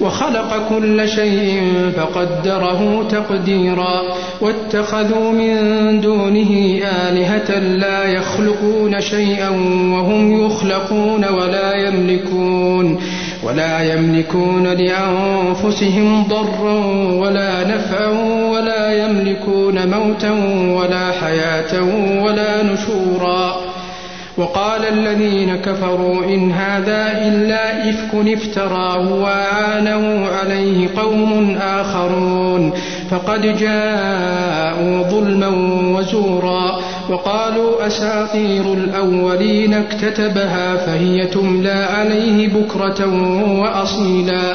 وخلق كل شيء فقدره تقديرا واتخذوا من دونه آلهة لا يخلقون شيئا وهم يخلقون ولا يملكون ولا يملكون لأنفسهم ضرا ولا نفعا ولا يملكون موتا ولا حياة ولا نشورا وقال الذين كفروا إن هذا إلا إفك افتراه وأعانه عليه قوم آخرون فقد جاءوا ظلما وزورا وقالوا أساطير الأولين اكتتبها فهي تملى عليه بكرة وأصيلا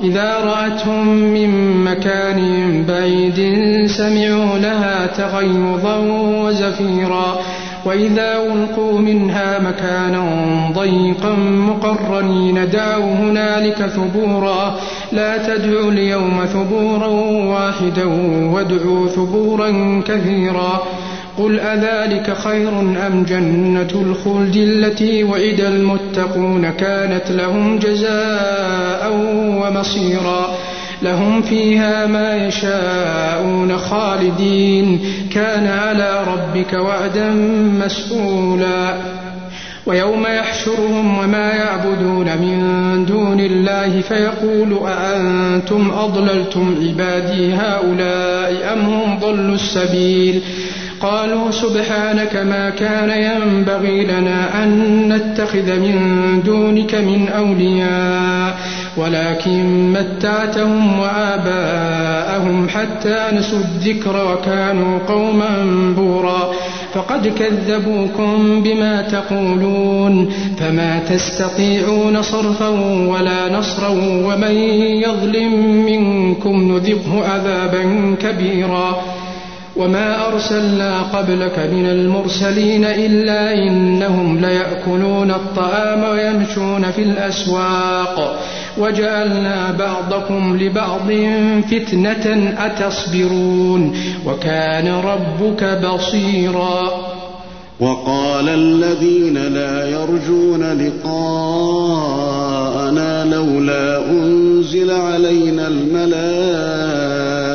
إذا رأتهم من مكان بعيد سمعوا لها تغيظا وزفيرا وإذا ألقوا منها مكانا ضيقا مقرنين دعوا هنالك ثبورا لا تدعوا اليوم ثبورا واحدا وادعوا ثبورا كثيرا قل أذلك خير أم جنة الخلد التي وعد المتقون كانت لهم جزاء ومصيرا؟ لهم فيها ما يشاءون خالدين. كان على ربك وعدا مسئولا ويوم يحشرهم وما يعبدون من دون الله فيقول أأنتم أضللتم عبادي هؤلاء أم هم ضلوا السبيل؟ قالوا سبحانك ما كان ينبغي لنا أن نتخذ من دونك من أولياء ولكن متعتهم وآباءهم حتى نسوا الذكر وكانوا قوما بورا. فقد كذبوكم بما تقولون فما تستطيعون صرفا ولا نصرا ومن يظلم منكم نذقه عذابا كبيرا. وما أرسلنا قبلك من المرسلين إلا إنهم ليأكلون الطعام ويمشون في الأسواق وجعلنا بعضكم لبعض فتنة أتصبرون وكان ربك بصيرا وقال الذين لا يرجون لقاءنا لولا أنزل علينا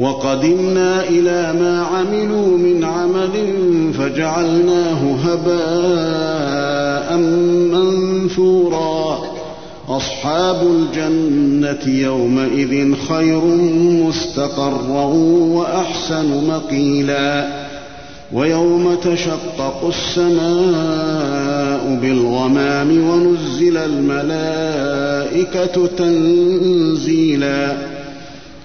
وقدمنا إلى ما عملوا من عمل فجعلناه هباء منثورا. أصحاب الجنة يومئذ خير مستقرا وأحسن مقيلا. ويوم تشقق السماء بالغمام ونزل الملائكة تنزيلا.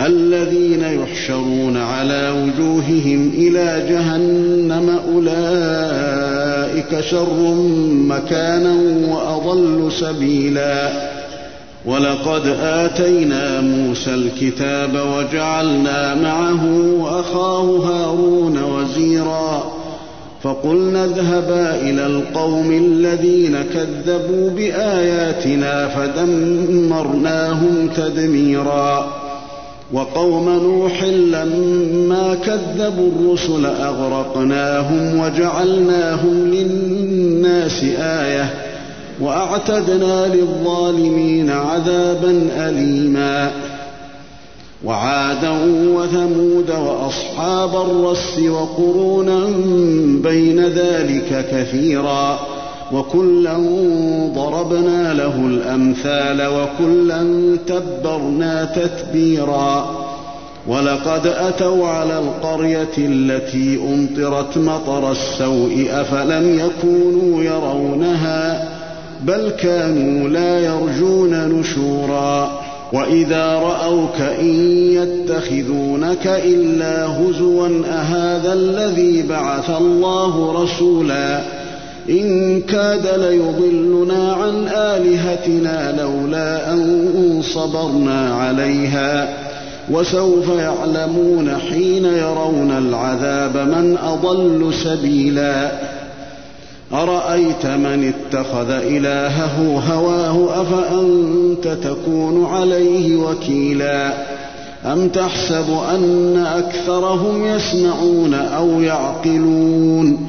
الذين يحشرون على وجوههم إلى جهنم أولئك شر مكانا وأضل سبيلا. ولقد آتينا موسى الكتاب وجعلنا معه وأخاه هارون وزيرا. فقلنا اذهبا إلى القوم الذين كذبوا بآياتنا فدمرناهم تدميرا. وقوم نوح لما كذبوا الرسل أغرقناهم وجعلناهم للناس آيةً وأعتدنا للظالمين عذابا أليما وعادا وثمود وأصحاب الرس وقرونا بين ذلك كثيرا وكلا ضربنا له الأمثال وكلا تبرنا تتبيرا ولقد أتوا على القرية التي أمطرت مطر السوء أفلم يكونوا يرونها بل كانوا لا يرجون نشورا وإذا رأوك إن يتخذونك إلا هزوا أهذا الذي بعث الله رسولا إن كاد ليضلنا عن آلهتنا لولا أن صبرنا عليها وسوف يعلمون حين يرون العذاب من أضل سبيلا. أرأيت من اتخذ إلهه هواه أفأنت تكون عليه وكيلا؟ أم تحسب أن أكثرهم يسمعون أو يعقلون؟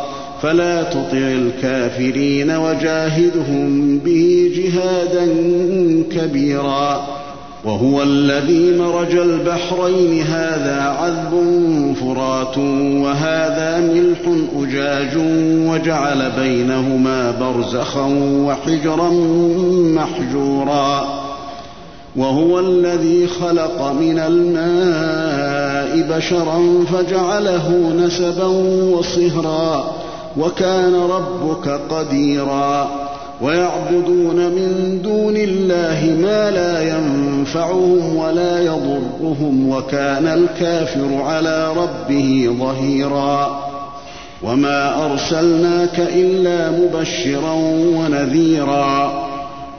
فلا تطع الكافرين وجاهدهم به جهادا كبيرا وهو الذي مرج البحرين. هذا عذب فرات وهذا ملح أجاج وجعل بينهما برزخا وحجرا محجورا وهو الذي خلق من الماء بشرا فجعله نسبا وصهرا وكان ربك قديرا ويعبدون من دون الله ما لا ينفعهم ولا يضرهم وكان الكافر على ربه ظهيرا وما أرسلناك إلا مبشرا ونذيرا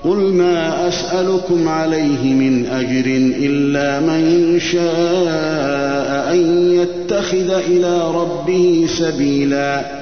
قل ما أسألكم عليه من أجر إلا من شاء أن يتخذ إلى ربه سبيلا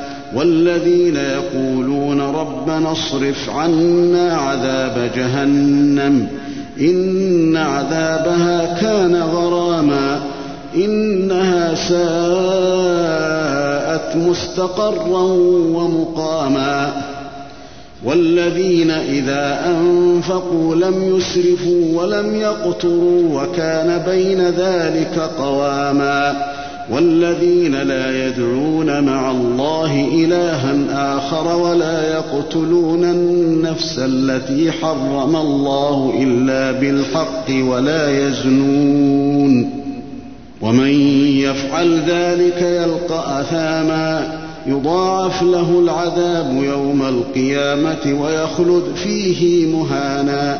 والذين يقولون ربنا اصرف عنا عذاب جهنم إن عذابها كان غراما إنها ساءت مستقرا ومقاما والذين إذا أنفقوا لم يسرفوا ولم يقتروا وكان بين ذلك قواما والذين لا يدعون مع الله إلها آخر ولا يقتلون النفس التي حرم الله إلا بالحق ولا يزنون ومن يفعل ذلك يلقى أثاما يضاعف له العذاب يوم القيامة ويخلد فيه مهانا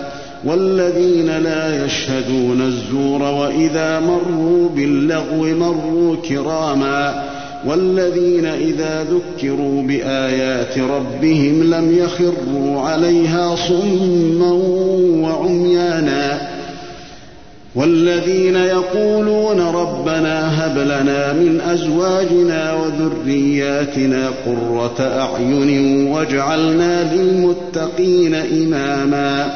والذين لا يشهدون الزور وإذا مروا باللغو مروا كراما والذين إذا ذكروا بآيات ربهم لم يخروا عليها صما وعميانا والذين يقولون ربنا هب لنا من أزواجنا وذرياتنا قرة أعين واجعلنا للمتقين إماما